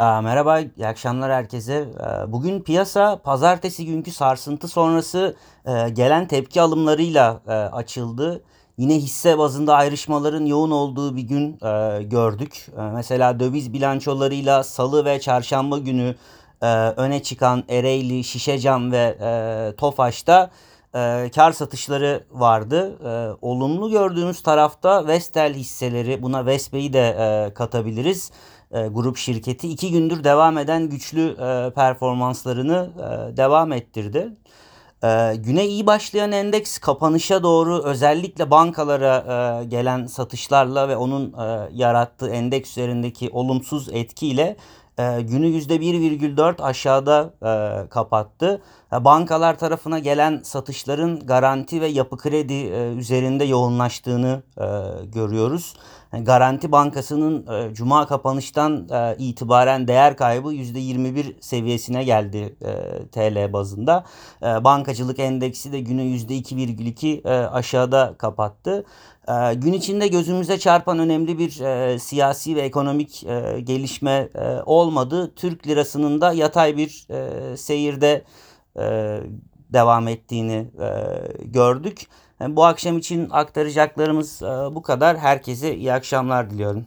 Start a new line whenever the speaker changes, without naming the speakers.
Merhaba, iyi akşamlar herkese. Bugün piyasa pazartesi günkü sarsıntı sonrası gelen tepki alımlarıyla açıldı. Yine hisse bazında ayrışmaların yoğun olduğu bir gün gördük. Mesela döviz bilançolarıyla Salı ve Çarşamba günü öne çıkan Ereğli, Şişecam ve Tofaş'ta e, kar satışları vardı. E, olumlu gördüğümüz tarafta Vestel hisseleri, buna Vespe'yi de e, katabiliriz. E, grup şirketi iki gündür devam eden güçlü e, performanslarını e, devam ettirdi. E, güne iyi başlayan endeks kapanışa doğru özellikle bankalara e, gelen satışlarla ve onun e, yarattığı endeks üzerindeki olumsuz etkiyle e, günü %1,4 aşağıda e, kapattı. E, Bankalar tarafına gelen satışların garanti ve yapı kredi e, üzerinde yoğunlaştığını e, görüyoruz. Yani Garanti Bankası'nın e, Cuma kapanıştan e, itibaren değer kaybı %21 seviyesine geldi e, TL bazında. E, bankacılık endeksi de günü %2,2 e, aşağıda kapattı. E, gün içinde gözümüze çarpan önemli bir e, siyasi ve ekonomik e, gelişme e, olmadı. Türk lirasının da yatay bir e, seyirde e, devam ettiğini e, gördük. Yani bu akşam için aktaracaklarımız e, bu kadar. Herkese iyi akşamlar diliyorum.